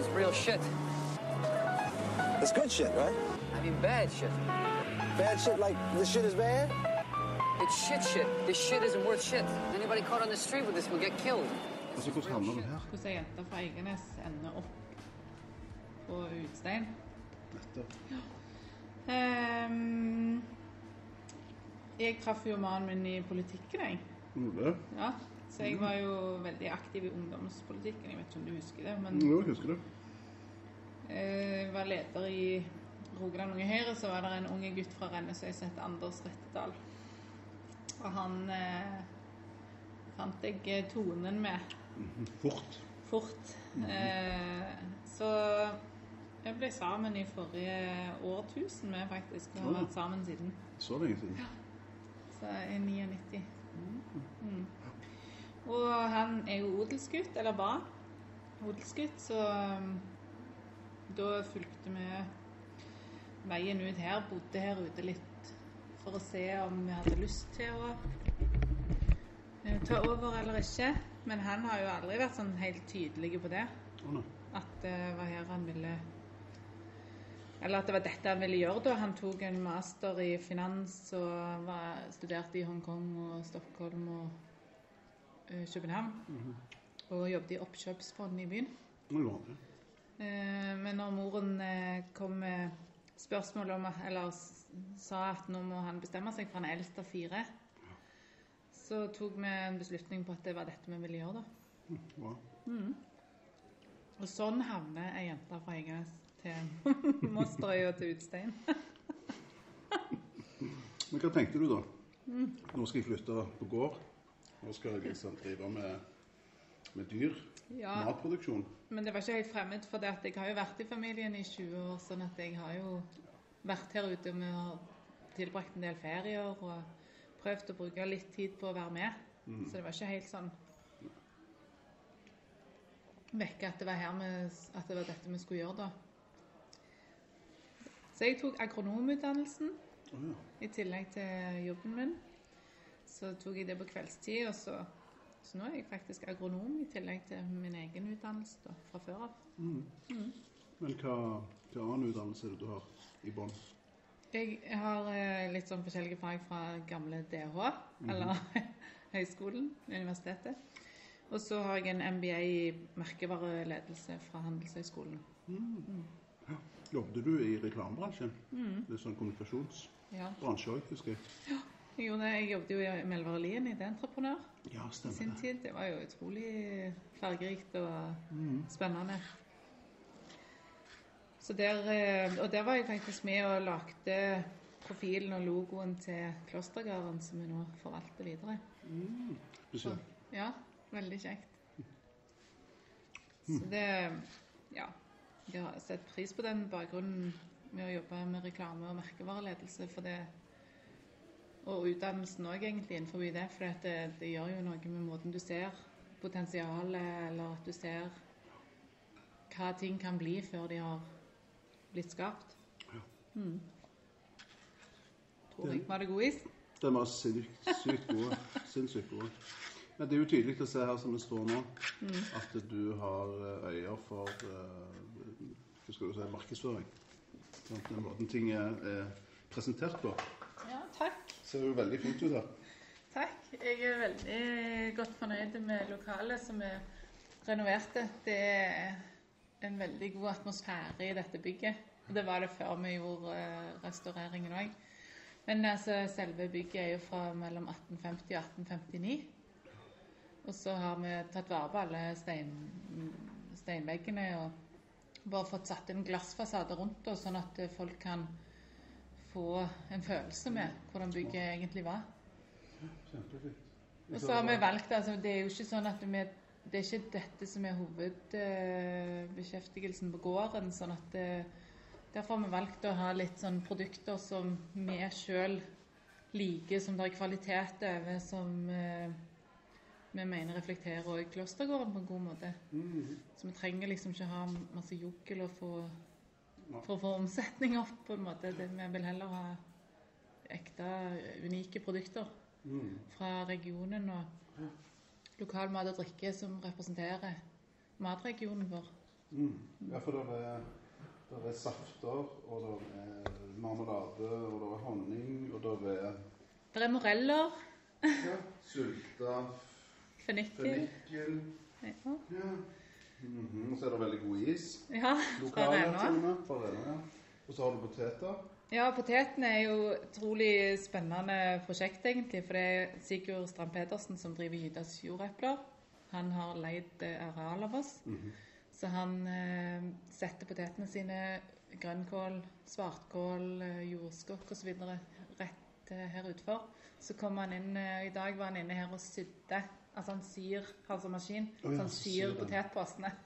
is real shit. It's good shit, right? I mean bad shit. Bad shit like this shit is bad? It's shit shit. This shit isn't worth shit. Anybody caught on the street with this will get killed. Altså, hvordan havner du her? Hvordan ei jente fra Eiganes ender opp på Utstein. Nettopp. Ehm, jeg traff jo mannen min i politikken, jeg. Ole? Ja, så jeg var jo veldig aktiv i ungdomspolitikken. Jeg vet ikke om du husker det, men Jo, husker det. jeg var leder i Rogaland Unge Høyre, så var det en unge gutt fra Rennesøy som het Anders Rettedal. Og han eh, fant jeg eh, tonen med Fort. fort. Eh, så jeg ble sammen i forrige årtusen med, faktisk, og har vært sammen siden. Så lenge siden. Så i 99. Mm. Og han er jo odelsgutt, eller var odelsgutt, så um, da fulgte vi veien ut her, bodde her ute litt for å se om vi hadde lyst til å eh, ta over eller ikke. Men han har jo aldri vært sånn helt tydelig på det. At det var her han ville Eller at det var dette han ville gjøre da. Han tok en master i finans og var, studerte i Hongkong og Stockholm og eh, København. Og jobbet i oppkjøpsfond i byen. Det. Eh, men når moren eh, kom med spørsmål om Eller sa at nå må han bestemme seg, for han er eldst av fire, så tok vi en beslutning på at det var dette vi ville gjøre, da. Bra. Og sånn havner ei jente fra Eiganes til Mosterøy og til Utstein. Men hva tenkte du da? Nå skal jeg flytte på gård. Nå skal jeg liksom drive med, med dyr. Ja. Matproduksjon. Men det var ikke helt fremmed, for det at jeg har jo vært i familien i 20 år, sånn at jeg har jo vært her ute med å tilbrakt en del ferier og prøvd å bruke litt tid på å være med. Så det var ikke helt sånn vekke at det var her med, at det var dette vi skulle gjøre da. Så jeg tok agronomutdannelsen oh, ja. i tillegg til jobben min. Så tok jeg det på kveldstid, og så så nå er jeg faktisk agronom i tillegg til min egen utdannelse da, fra før av. Men hva, hva annen utdannelse er det du har i bånn? Jeg har eh, litt sånn forskjellige fag fra gamle DH, eller høyskolen, universitetet. Og så har jeg en MBA i merkevareledelse fra Handelshøyskolen. Jobbet du i reklamebransjen? Litt sånn kommunikasjonsbransje Ja, òg, husker jeg. jeg, det. jeg jobbet jo i Melvare Lien i Entreprenør Ja, stemmer sin det. tid. Det var jo utrolig fargerikt og spennende. Så der, eh, og der var jeg faktisk med og lagde profilen og logoen til Klostergarden, som vi nå forvalter videre. Spesielt. Ja, veldig kjekt. Så det Ja. Jeg har sett pris på den bakgrunnen med å jobbe med reklame og merkevareledelse. For det, og utdannelsen òg, egentlig, innenfor det. For det, det gjør jo noe med måten du ser potensialet, eller at du ser hva ting kan bli før de har blitt skapt. Mm. Tror jeg var det god is. Den var sykt, sykt gode. Sinnssykt gode. Men det er jo tydelig å se her som det står nå, at du har øyer for eh, hva skal du si, markedsføring. Sånn, Den måten ting er, er presentert på. Ja, takk. Ser jo veldig fint ut her. Takk. Jeg er veldig godt fornøyd med lokalet som er renoverte. Det er en veldig god atmosfære i dette bygget. Det var det før vi gjorde eh, restaureringen òg. Men altså, selve bygget er jo fra mellom 1850 og 1859. Og så har vi tatt vare på alle stein, steinveggene og bare fått satt en glassfasade rundt oss, sånn at folk kan få en følelse med hvordan bygget egentlig var. Og så har vi valgt, altså det er jo ikke sånn at vi, det er ikke dette som er hovedbeskjeftigelsen på gården. sånn at det, Derfor har vi valgt å ha litt sånn produkter som vi sjøl liker, som det er kvalitet over, som eh, vi mener reflekterer også klostergården på en god måte. Så vi trenger liksom ikke ha masse jokkel og få, for å få omsetning opp, på en måte. Det, vi vil heller ha ekte, unike produkter fra regionen og lokal mat og drikke som representerer matregionen vår. Mm. Ja, for det er, det er safter, og det er marmelade, og det er honning, og det er Det er moreller, ja, sulta. fennikel fennikel. ja. Ja. Mhm, Og så er det veldig god is. ja, fra med. Ja. Og så har du poteter. Ja, potetene er jo et utrolig spennende prosjekt, egentlig. For det er Sigurd Strand Pedersen som driver Gydas jordepler. Han har leid eh, areal av oss. Så han eh, setter potetene sine, grønnkål, svartkål, eh, jordskokk osv. rett eh, her utfor. Så kom han inn eh, I dag var han inne her og sydde. Altså han syr, sånn maskin, oh, ja, så han syr syr den. potetposene.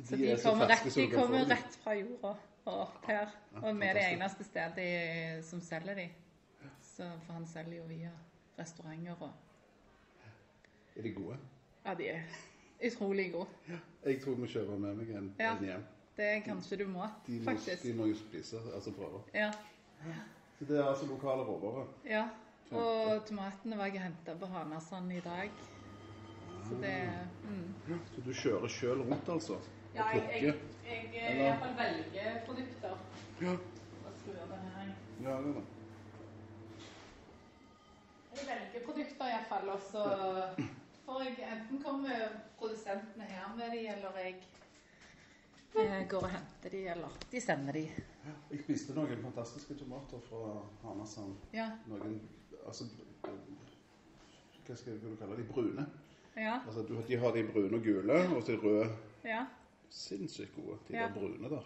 Så Så de, kommer, så rett, de kommer rett fra jorda og opp her. Ja, Og vi er det eneste stedet som selger de. Så, for han selger jo via restauranter og Er de gode? Ja, de er utrolig gode. Jeg tror vi kjører med meg en, Ja. en hjem. Det er kanskje du må, De må, faktisk. de må jo spise, altså prøve. Ja. Så det er altså lokale råvarer. ja. Og tomatene var jeg henta på Hanasand i dag. Så det mm. Så du kjører sjøl rundt, altså? Ja, jeg, jeg, jeg, Eller- i hvert fall velger produkter. Ja. Og skrur denne her. Ja, det. Jeg velger produkter iallfall, og så får jeg enten kommer produsentene her med de, eller jeg eh, går og henter de, eller de sender de. Ja, Jeg spiste noen fantastiske tomater fra Hanasand. Ja. Noen altså Hva skal du kalle de? Brune. Ja. Altså, du, De har de brune og gule, og så de røde. ja. Sinnssykt gode, de Ja. der brune der.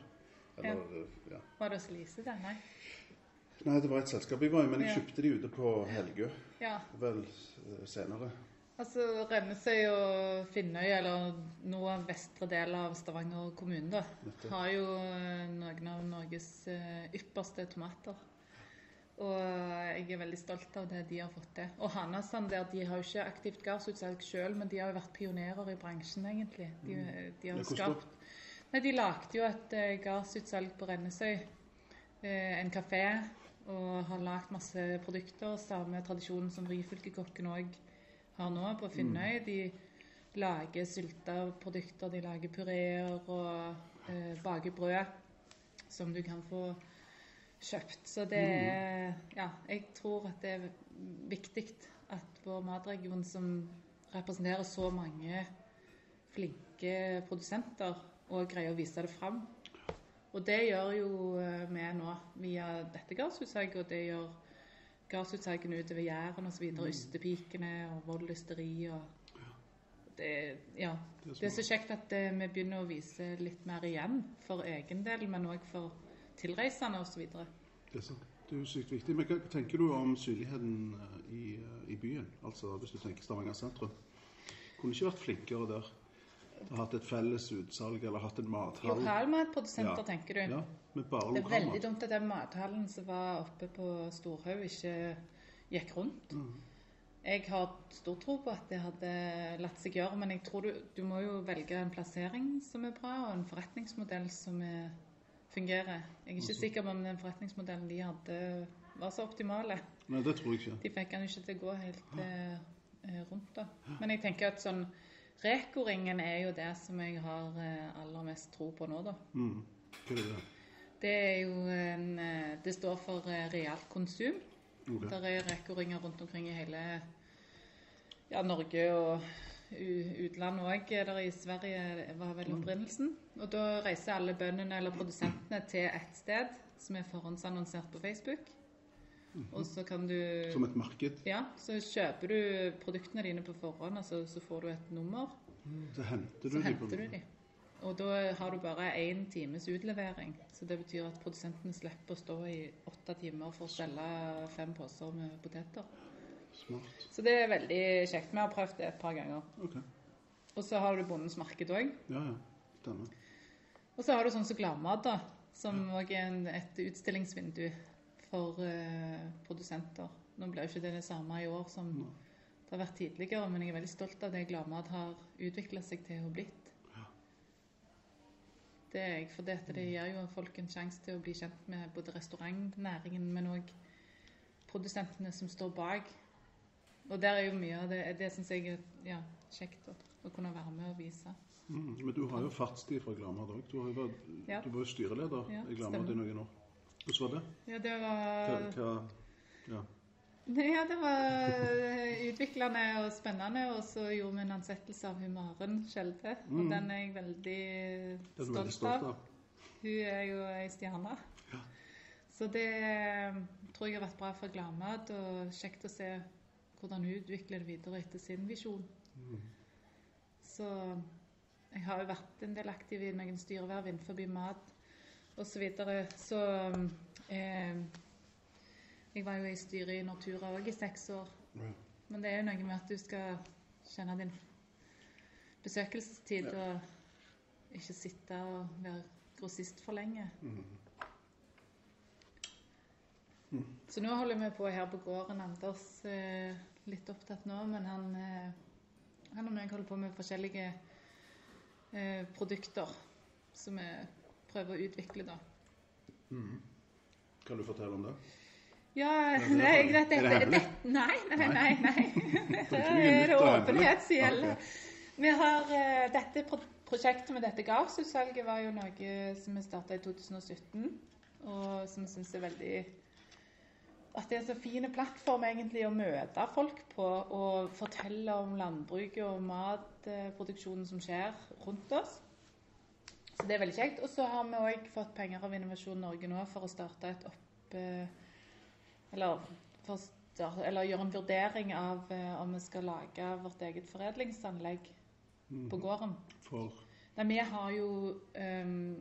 Eller, ja. Var det hos Lise, det? Nei. Nei, det var et selskap jeg var i, men jeg kjøpte de ute på Helgø. Ja. Vel eh, senere. Altså Rennesøy og Finnøy, eller noe av vestre del av Stavanger kommune, da, har jo eh, noen av Norges eh, ypperste tomater. Og jeg er veldig stolt av det de har fått til. Og Hanasand der, de har jo ikke aktivt gardsutsalg sjøl, men de har jo vært pionerer i bransjen, egentlig. De, de har Mm. Jo hvordan skapt Nei, De lagde jo et gassutsalg gardsutsalg på Rennesøy. Eh, en kafé. Og har lagd masse produkter. Samme tradisjon som Ryfylkekokken òg har nå på Finnøy. De lager sylteprodukter, de lager pureer og eh, baker brød som du kan få kjøpt. Så det er Ja, jeg tror at det er viktig at vår matregion, som representerer så mange flinke produsenter, og greier å vise det fram. Og det gjør jo eh, vi nå via dette gardsutsalget, og det gjør gardsutsalgene utover Jæren osv. Mm. Ystepikene og Vold ysteri og det, ja, Det er er så kjekt at eh, vi begynner å vise litt mer igjen for egen del, men òg for tilreisende osv. Det er, sant. det er jo sykt viktig. Men hva tenker du om synligheten eh, i, eh, i byen? Altså hvis du tenker Stavanger sentrum. Kunne ikke vært flinkere der? Hatt et felles utsalg eller hatt en mathall? Lokalmatprodusenter, Ja. tenker du? Ja, men bare Det er veldig dumt at den mathallen som var oppe på Storhaug, ikke gikk rundt. Mm. Jeg har stor tro på at det hadde latt seg gjøre, men jeg tror du, du må jo velge en plassering som er bra, og en forretningsmodell som er, fungerer. Jeg er ikke sikker på om den forretningsmodellen de hadde, var så optimale. Nei, det tror jeg ikke. De fikk den ikke til å gå helt eh, eh, rundt, da. Men jeg tenker at sånn Reko-ringen er jo det som jeg har eh, aller mest tro på nå, da. Mm. Hva er det? Det er jo en eh, Det står for eh, realt konsum. Okay. Der er Reko-ringer rundt omkring i hele ja, Norge og utlandet òg. Der i Sverige var vel opprinnelsen. Og da reiser alle bøndene eller produsentene til ett sted som er forhåndsannonsert på Facebook. Og så kan du Som et marked? Ja, så kjøper du produktene dine på forhånd, og så, får du et nummer. Så henter du Så de henter du de. Og da har du bare én times utlevering. Så det betyr at produsentene slipper å stå i åtte timer for å selge fem poser med poteter. Smart. Så det er veldig kjekt. Vi har prøvd det et par ganger. Okay. Og så har du Bondens marked òg. Ja, ja. Stemmer. Og så har du sånn som Gladmat, da. Som òg er en, et utstillingsvindu for uh, produsenter. Nå blir jo ikke det det samme i år som det har vært tidligere, men jeg er veldig stolt av det Gladmat har utvikla seg til å blitt. Det er jeg, for det, det gir jo folk en sjanse til å bli kjent med både restaurantnæringen, men òg produsentene som står bak. Og der er jo mye av det Det syns jeg er ja, kjekt å, å kunne være med og vise. Mm, men du har jo fartstid fra Glamad òg. Du, har Ja. du var jo styreleder Ja, i Glamad i noen år. Hvordan var det? Ja, det var hva, ja. Ja, det var eh, utviklende og spennende. Og så gjorde vi en ansettelse av hun Maren Skjelde. Og Mm. den er jeg veldig er stolt, veldig stolt av. av. Hun er jo ei stjerne. Ja. Så det eh, tror jeg har vært bra for Gladmat, og kjekt å se hvordan hun utvikler det videre etter sin visjon. Mm. Så jeg har jo vært en del aktiv i noen styreverv innenfor mat osv. Så, videre. så eh, Jeg var jo i styret i Nortura òg i seks år. Ja. Men det er jo noe med at du skal kjenne din besøkelsestid Ja. og ikke sitte og være grossist for lenge. Mm. Så nå holder vi på her på gården. Anders eh, litt opptatt nå, men han, eh, han og meg holder på med forskjellige eh, produkter som vi prøver å utvikle, da. Mm. Kan du fortelle om det? Ja, nei, greit. Dette, Er det dette Nei, nei, nei. nei. Det er det åpenhet som gjelder. Vi har eh, dette pro prosjektet med dette gardsutsalget var jo noe som vi starta i 2017, og som vi syns er veldig At det er så fin plattform egentlig å møte folk på og fortelle om landbruket og matproduksjonen som skjer rundt oss. Så det er veldig kjekt. Og så har vi òg fått penger av Innovasjon Norge nå for å starte et opp... eh, Eller, for å eller gjøre en vurdering av eh, om vi skal lage vårt eget foredlingsanlegg Mm. på gården. For Nei, vi har jo ehm,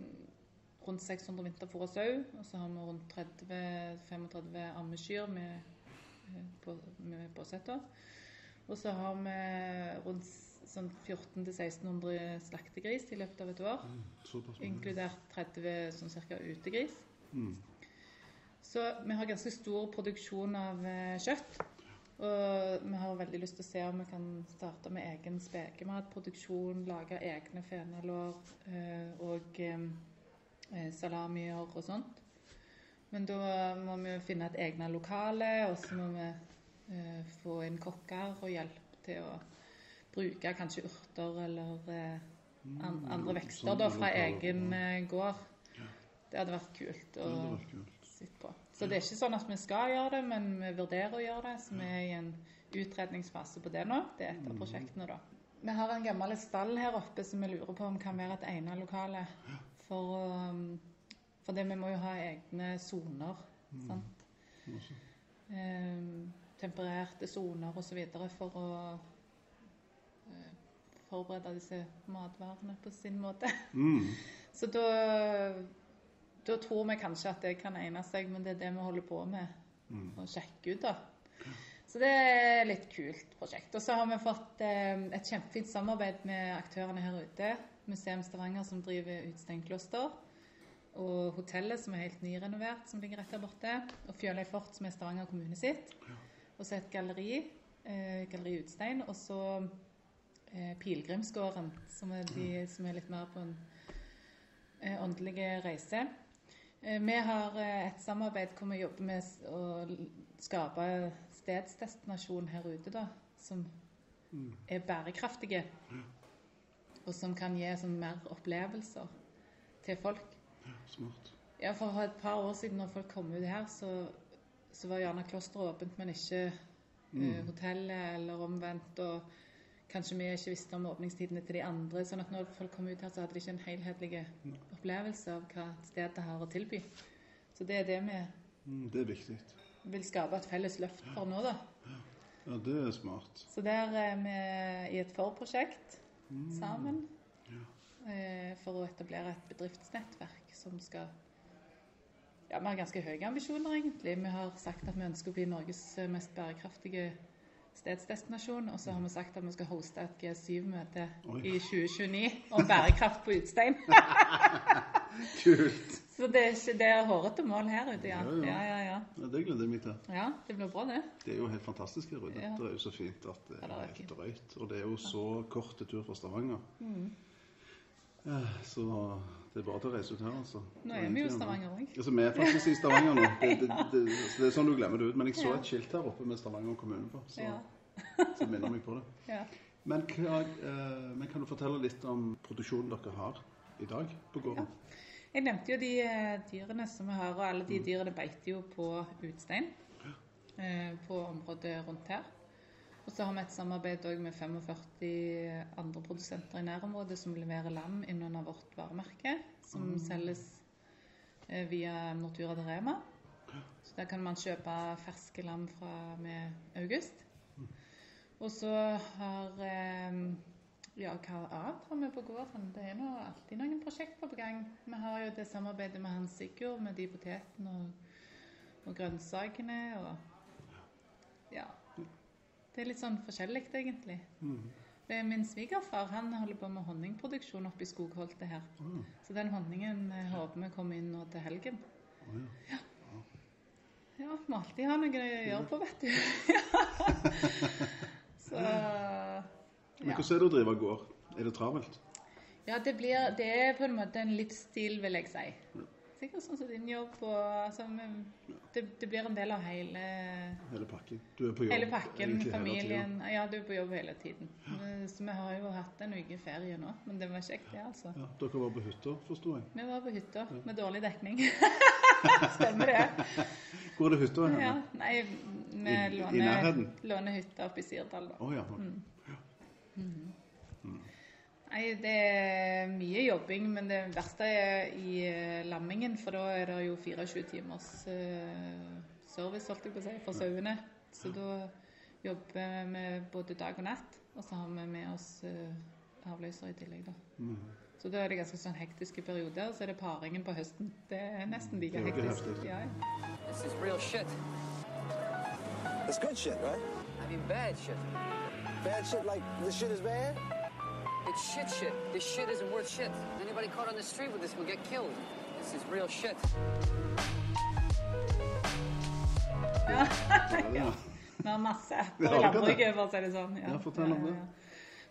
rundt 600 vinterfôr og sau, og så har vi rundt 30-35 ammekyr med, eh, på, med påsetter. Og så har vi rundt sånn 1400-1600 slaktegris i løpet av et år, Mm, inkludert 30 sånn cirka utegris. Mm. Så vi har ganske stor produksjon av eh, kjøtt. Og vi har veldig lyst til å se om vi kan starte med egen spekematproduksjon, lage egne fenalår eh, og salamier og sånt. Men da må vi finne et egne lokale, og så må vi eh, få inn kokker og hjelp til å bruke kanskje urter eller eh, an andre vekster Sånn da fra egen eh, gård. Det hadde vært kult. Å sitte på. Så det er ikke sånn at vi skal gjøre det, men vi vurderer å gjøre det. Så vi er i en utredningsfase på det nå. Det er et av prosjektene, da. Vi har en gammel stall her oppe som vi lurer på om kan være et egnet lokale. For, å, um, for det vi må jo ha egne soner. sant? Også. Ehm, tempererte soner osv. for å eh, forberede disse matvarene på sin måte. Mm. Så da, da tror vi kanskje at det kan egne seg, men det er det vi holder på med. Mm. Å sjekke ut, da. Så det er et litt kult prosjekt. Og så har vi fått eh, et kjempefint samarbeid med aktørene her ute. Museum Stavanger som driver Utsteinkloster. Og hotellet som er helt nyrenovert, som ligger rett der borte. Og Fjøløy fort, som er Stavanger kommune sitt. Og så et galleri, eh, Galleri Utstein. Og så eh, Pilegrimsgården, som er som er litt mer på en eh, åndelig reise. Eh, vi har eh, et samarbeid hvor vi jobber med å skape stedsdestinasjon her ute, da, som er bærekraftige. Og som kan gi sånn, mer opplevelser til folk. Ja, Smart. Ja, For et par år siden når folk kom ut her, så, så var gjerne klosteret åpent, men ikke eh, hotellet eller omvendt. Og kanskje vi ikke visste om åpningstidene til de andre. sånn at når folk kom ut her, så hadde de ikke en helhetlig opplevelse av hva stedet har å tilby. Så det er det vi Mm, det er viktig. vil skape et felles løft for nå, da. Ja, det er smart. Så der er vi i et forprosjekt sammen Ja. for å etablere et bedriftsnettverk som skal Ja, vi har ganske høye ambisjoner, egentlig. Vi har sagt at vi ønsker å bli Norges mest bærekraftige stedsdestinasjon. Og så har vi sagt at vi skal hoste et G7-møte i 2029 om bærekraft på Utstein. Kult! Så det er ikke det er hårete mål her ute, ja. Ja, ja. Ja, ja, ja. Det gleder jeg meg til. ja det blir bra, det. Det er jo helt fantastisk her ute. Det er jo så fint at det er helt drøyt. Og det er jo så kort tur fra Stavanger. Mm. Så det er bare til å reise ut her, altså. Nå er vi jo i Stavanger òg. Altså, vi er faktisk i Stavanger nå. Det, det, det, det er sånn du glemmer det ut. Men jeg så et skilt her oppe med Stavanger kommune på, så, så minner meg på det. Ja. Men, hva, eh, men kan du fortelle litt om produksjonen dere har i dag på gården? Jeg nevnte jo de eh, dyrene som vi har, og alle de dyrene beiter jo på utstein eh, på området rundt her. Og så har vi et samarbeid med 45 andre produsenter i nærområdet som leverer lam innunder vårt varemerke, som selges eh, via Nortura de Rema. Så der kan man kjøpe ferske lam fra med august. Og så har eh, Ja, hva annet har vi på gården? Det er nå alltid noen prosjekter på gang. Vi har jo det samarbeidet med Hans Sigurd med de potetene og, og grønnsakene og Ja. Det er litt sånn forskjellig, egentlig. Er Min svigerfar han holder på med honningproduksjon oppe i skogholtet her. Så den honningen eh, håper vi kommer inn nå til helgen. Ja. Ja, må alltid ha noe å gjøre på, vet du. Så Men ja. hvordan er det å drive gård? Er det travelt? ja, det blir Det er på en måte en livsstil, vil jeg si. Sikkert sånn som din jobb og altså, det, det blir en del av hele Hele pakken? Du er på jobb Hele pakken, egentlig hele familien. Ja, du er på jobb hele tiden. Så vi har jo hatt en uke ferie nå, men det var kjekt, det, altså. Ja, dere var på hytta, forsto jeg. Vi var på hytta med dårlig dekning. Stemmer det? Hvor er det hytta? Ja. Nei, vi låner, låner hytta oppe i Sirdal, da. Oh, ja. Mm. Nei, det er mye jobbing, men det verste er i eh, lammingen, for da er det jo 24 timers eh, service, holdt jeg på å si, for sauene. Så da jobber vi både dag og natt, og så har vi med oss eh, avløser i tillegg, da. Mm. Så da er det ganske sånn hektiske perioder, så er det paringen på høsten. Det er nesten like ikke hektisk. Ja, ja. This is real shit. It's good shit, right? I mean, bad shit. Bad shit like this shit is bad? It's shit shit. This shit isn't worth shit. Anybody caught on the street with this will get killed. This is real shit. Ja. Vi har masse apper i landbruket, for å si det sånn. Ja, fortell om det.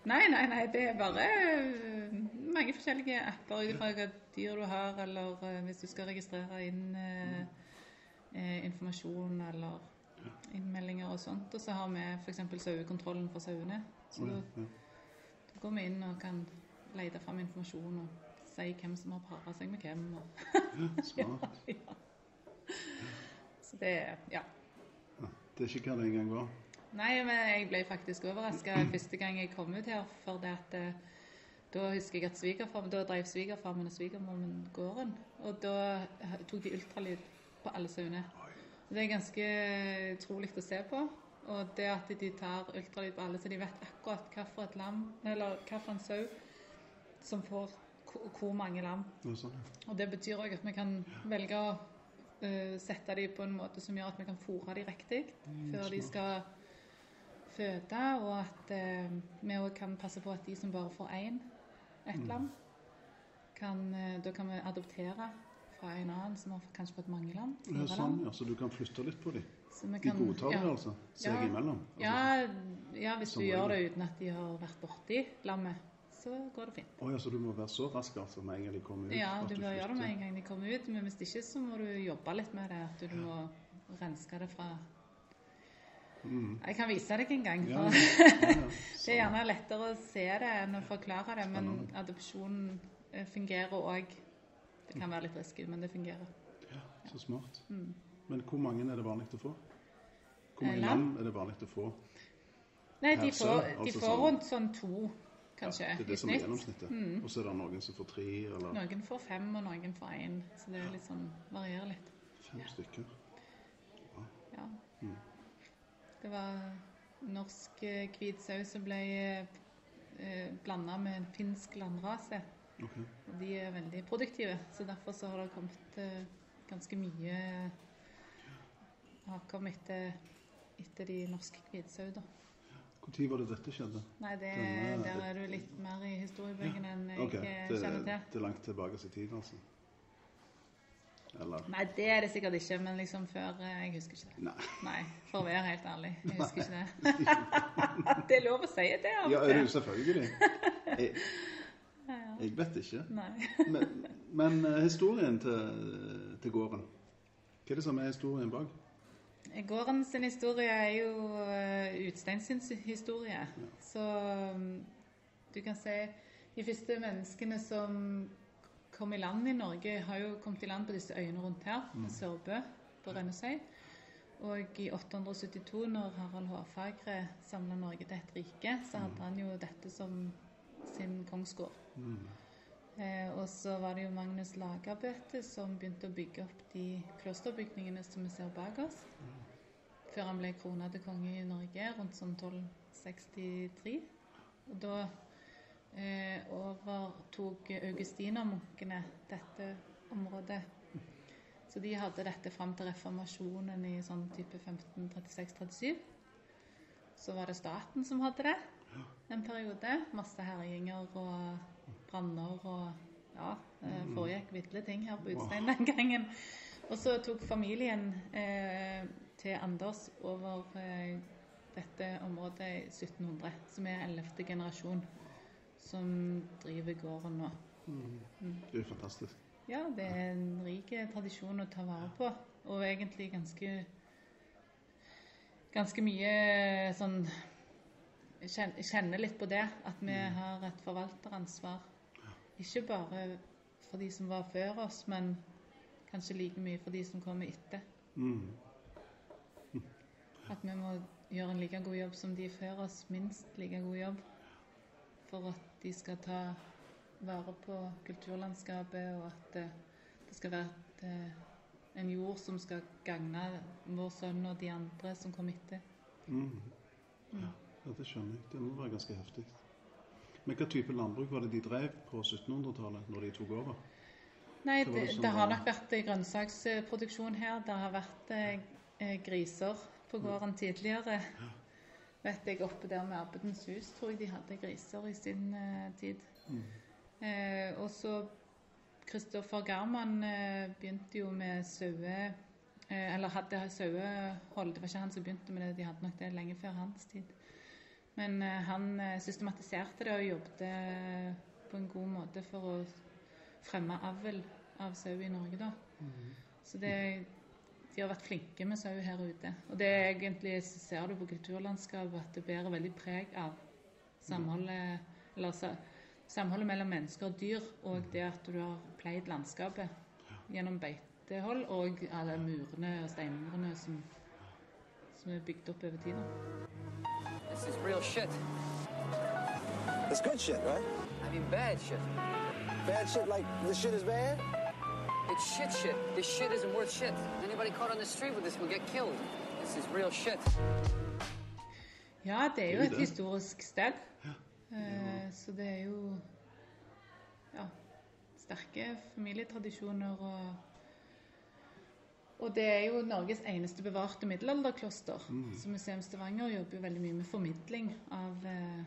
Nei, nei, nei, det er bare øh, mange forskjellige apper ut ifra hva dyr du har, eller øh, hvis du skal registrere inn øh, eh, informasjon eller innmeldinger og sånt. Og så har vi f.eks. sauekontrollen for sauene. Så ja, går vi inn og kan lete fram informasjon og si hvem som har para seg med hvem. Og, Smart. ja. Så det Ja. Ja. Det er ikke hva det en gang var. Nei, men jeg ble faktisk overraska første gang jeg kom ut her. For det at eh, da husker jeg at svigerfarmen, da drev svigerfarmen og svigermor min gården. Og da eh, tok de ultralyd på alle sauene. Det er ganske utrolig å se på. Og det at de tar ultralyd på alle, så de vet akkurat hvilket lam, eller hvilken sau som får hvor- mange lam. Sånn. Og det betyr òg at vi kan velge å eh, sette dem på en måte som gjør at vi kan fôre dem riktig før de skal føde, og at eh, vi òg kan passe på at de som bare får én, ett lam, kan, eh, da kan vi adoptere fra en annen som har kanskje fått mange lam. Det er sånn, ja. Så du kan flytte litt på dem? Vi De kan- godtar det, ja. altså? Seg Ja. imellom? Altså, Ja, ja, hvis du gjør det uten at de har vært borti lammet, så går det fint. Oh, ja, så du må være så rask altså med en gang de kommer ut? Ja, du bør gjøre det med en gang de kommer ut, men hvis ikke så må du jobbe litt med det. At du må renske det fra Jeg kan vise deg en gang. Mm. Ja, ja, ja, ja. det er gjerne lettere å se det enn å forklare det, men adopsjon eh, fungerer òg. Det kan være litt risky, men det fungerer. Ja, Så smart. Men hvor mange er det vanlig å få? Hvor mange lam? lam er det vanlig å få? Nei, de får, de altså får sånn- rundt sånn to, kanskje, det er i det som er gjennomsnittet. Mm. Og så er det noen som får tre, eller Noen får fem, og noen får én. Så det er litt sånn, varierer litt. fem stykker. Ja. Mm. Det var norsk eh, hvit sau som ble eh, blanda med en finsk landrase. Okay. Og de er veldig produktive, så derfor så har det kommet eh, ganske mye avkom etter, etter de norske hvitsau, da. Når var det dette skjedde? Nei, det, Denne- der er du litt mer i historiebøkene enn jeg Ok, eh, det, kjenner til. det er langt tilbake i tid, altså? Eller Nei, det er det sikkert ikke, men liksom før eh, Jeg husker ikke det. Nei. Nei, for å være helt ærlig. Jeg husker ikke det. det er lov å si det av Ja, er jo selvfølgelig. Jeg, jeg vet ikke. Nei. Men, men eh, historien til, til gården Hva er det som er historien bak? Gården sin historie er jo Utsteins Utstein sin historie. Så um, du kan si de første menneskene som kom i land i Norge, har jo kommet i land på disse øyene rundt her. Mm. Sørbø på Rennesøy. Og i 872, når Harald Hårfagre samla Norge til et rike, så hadde han jo dette som sin kongsgård. Mm. Eh, og så var det jo Magnus Lagerbøte som begynte å bygge opp de klosterbygningene som vi ser bak oss. Før han ble krona til konge i Norge rundt sånn 1263. Og da eh, overtok augustinermunkene dette området. Så de hadde dette fram til reformasjonen i sånn type 1536-37. Så var det staten som hadde det en periode. Masse herjinger og branner og ja, eh, foregikk ville ting her på Utstein den gangen. Og så tok familien eh, til Anders over eh, dette området i 1700, som er 11. generasjon som driver gården nå. Det er jo fantastisk. Ja, det er en rik tradisjon å ta vare på, og egentlig ganske Ganske mye sånn kjen- kjenner litt på det, at vi har et forvalteransvar. Ikke bare for de som var før oss, men kanskje like mye for de som kommer etter. Mm. At vi må gjøre en like god jobb som de før oss, minst like god jobb. For at de skal ta vare på kulturlandskapet, og at det, det skal være et, eh, en jord som skal gagne vår sønn og de andre som kommer etter. Mm. Ja, det skjønner jeg. Det må være ganske heftig. Men hva type landbruk var det de drev på 1700-tallet, når de tok over? Nei, det, det det har nok vært eh, grønnsaksproduksjon her. Det har vært eh, eh, griser på gården tidligere. Vet jeg, Oppe der med Abbedens hus tror jeg de hadde griser i sin uh, tid. Eh, og så Kristoffer Garman eh, begynte jo med saue... Eh, eller hadde sauehold. Det var ikke han som begynte med det, de hadde nok det lenge før hans tid. Men eh, han eh, systematiserte det og jobbet på en god måte for å fremme avl av sau i Norge, da. Så det, de har vært flinke med sau her ute. Og det er egentlig så ser du på kulturlandskapet at det bærer veldig preg av samholdet, eller sa- samholdet mellom mennesker og dyr, og det at du har pleid landskapet gjennom beitehold og alle murene og steinmurene som, som er bygd opp over tid. da. This is real shit. It's good shit, right? I mean, bad shit. Bad shit like the shit is bad? It's shit shit. This shit isn't worth shit. Anybody caught on the street with this will get killed. This is real shit. Ja, det er jo et historisk sted. Eh, så det er jo ja, sterke familietradisjoner og Og det er jo Norges eneste bevarte middelalderkloster. Så Museum Stavanger jobber jo veldig mye med formidling av eh,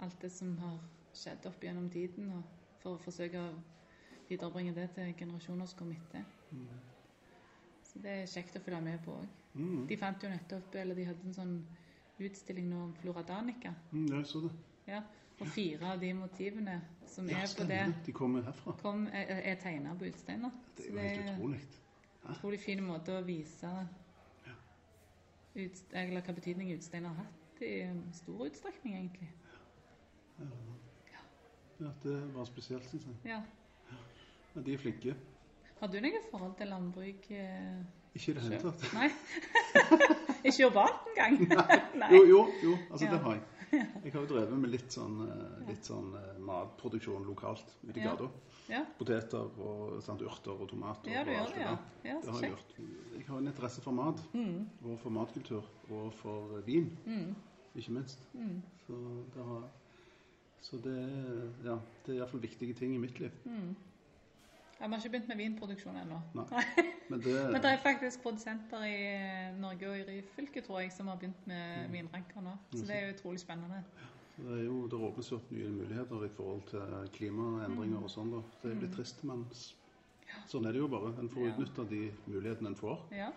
alt det som har skjedd opp gjennom tiden, og for å forsøke å viderebringe det til generasjoner som kommer etter. Så det er kjekt å følge med på òg. Mm. De fant jo nettopp, eller de hadde en sånn utstilling nå om Flora Danica. Mm, ja, jeg så det. Ja. Og fire av de motivene som Ja, er på det. De kommer herfra. kom, er, er tegna på utsteiner. Det er jo helt utrolig. utrolig fin måte å vise ut, eller hva betydning utsteiner har hatt i stor utstrekning, egentlig. Ja, det var spesielt, syns jeg. Ja. Ja, de er flinke. Har du noe forhold til landbruk? eh, Ikke i det hele tatt. Nei? Ikke urbant engang? Nei. Jo, jo, jo. Altså, Ja. det har jeg. Jeg har jo drevet med litt sånn, eh, litt sånn eh, matproduksjon lokalt ute i Ja. gata. Ja. Poteter og sant, urter og tomater. ja, du gjør det, ja. ja Det har jeg gjort. Jeg har en interesse for mat, Mm. og for matkultur, og for vin, Mm. ikke minst. Mm. Så det, har, så det, ja, det er iallfall viktige ting i mitt liv. Mm. Vi har ikke begynt med vinproduksjon ennå. Men det, Men det er faktisk produsenter i eh, Norge og i Ryfylke, tror jeg, som har begynt med vinranker nå. Så det er jo utrolig spennende. det er jo, det åpnes jo opp nye muligheter i forhold til klimaendringer og sånn. da. Det blir jo trist, men sånn er det jo bare. En får Ja. utnytta de mulighetene en får. Ja.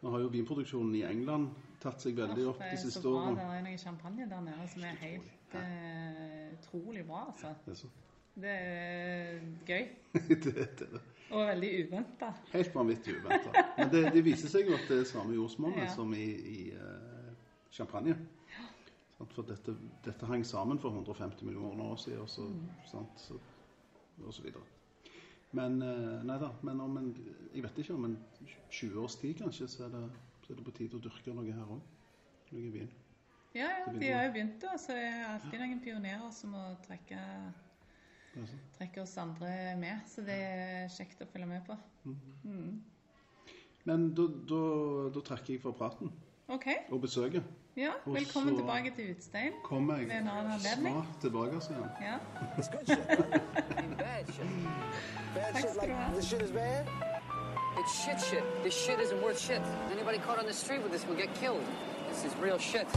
Nå har jo vinproduksjonen i England tatt seg veldig opp de siste årene. det er så bra. årene. Det er noe champagne der nede som er helt eh, utrolig bra, altså. Det er så- Det er gøy. det, det det. Og veldig uventa. Helt vanvittig uventa. Men det, det viser seg jo at det er samme jordsmonnet Ja. som i, i uh, Champagne. Ja. For dette, dette hang sammen for 150 millioner år siden, og så, Mm. Så, og så videre. Men uh, nei da, men om en Jeg vet ikke, om en 20 års tid kanskje, så er det, så er det på tide å dyrke noe her òg. Noe byen. Ja, ja, de har jo begynt, da. Så det er alltid noen pionerer som må trekke, Det er sånn. trekke oss andre med. Så det er kjekt å følge med på. Mm. Men da, da, da takker jeg for praten okay. og besøket. Ja, Og velkommen tilbake til Utstein. Kommer jeg Ved en annen anledning. snart tilbake igjen. Ja. Like shit is bad? It's shit shit. This shit isn't worth shit. Anybody caught on the street with this will get killed. This is real shit.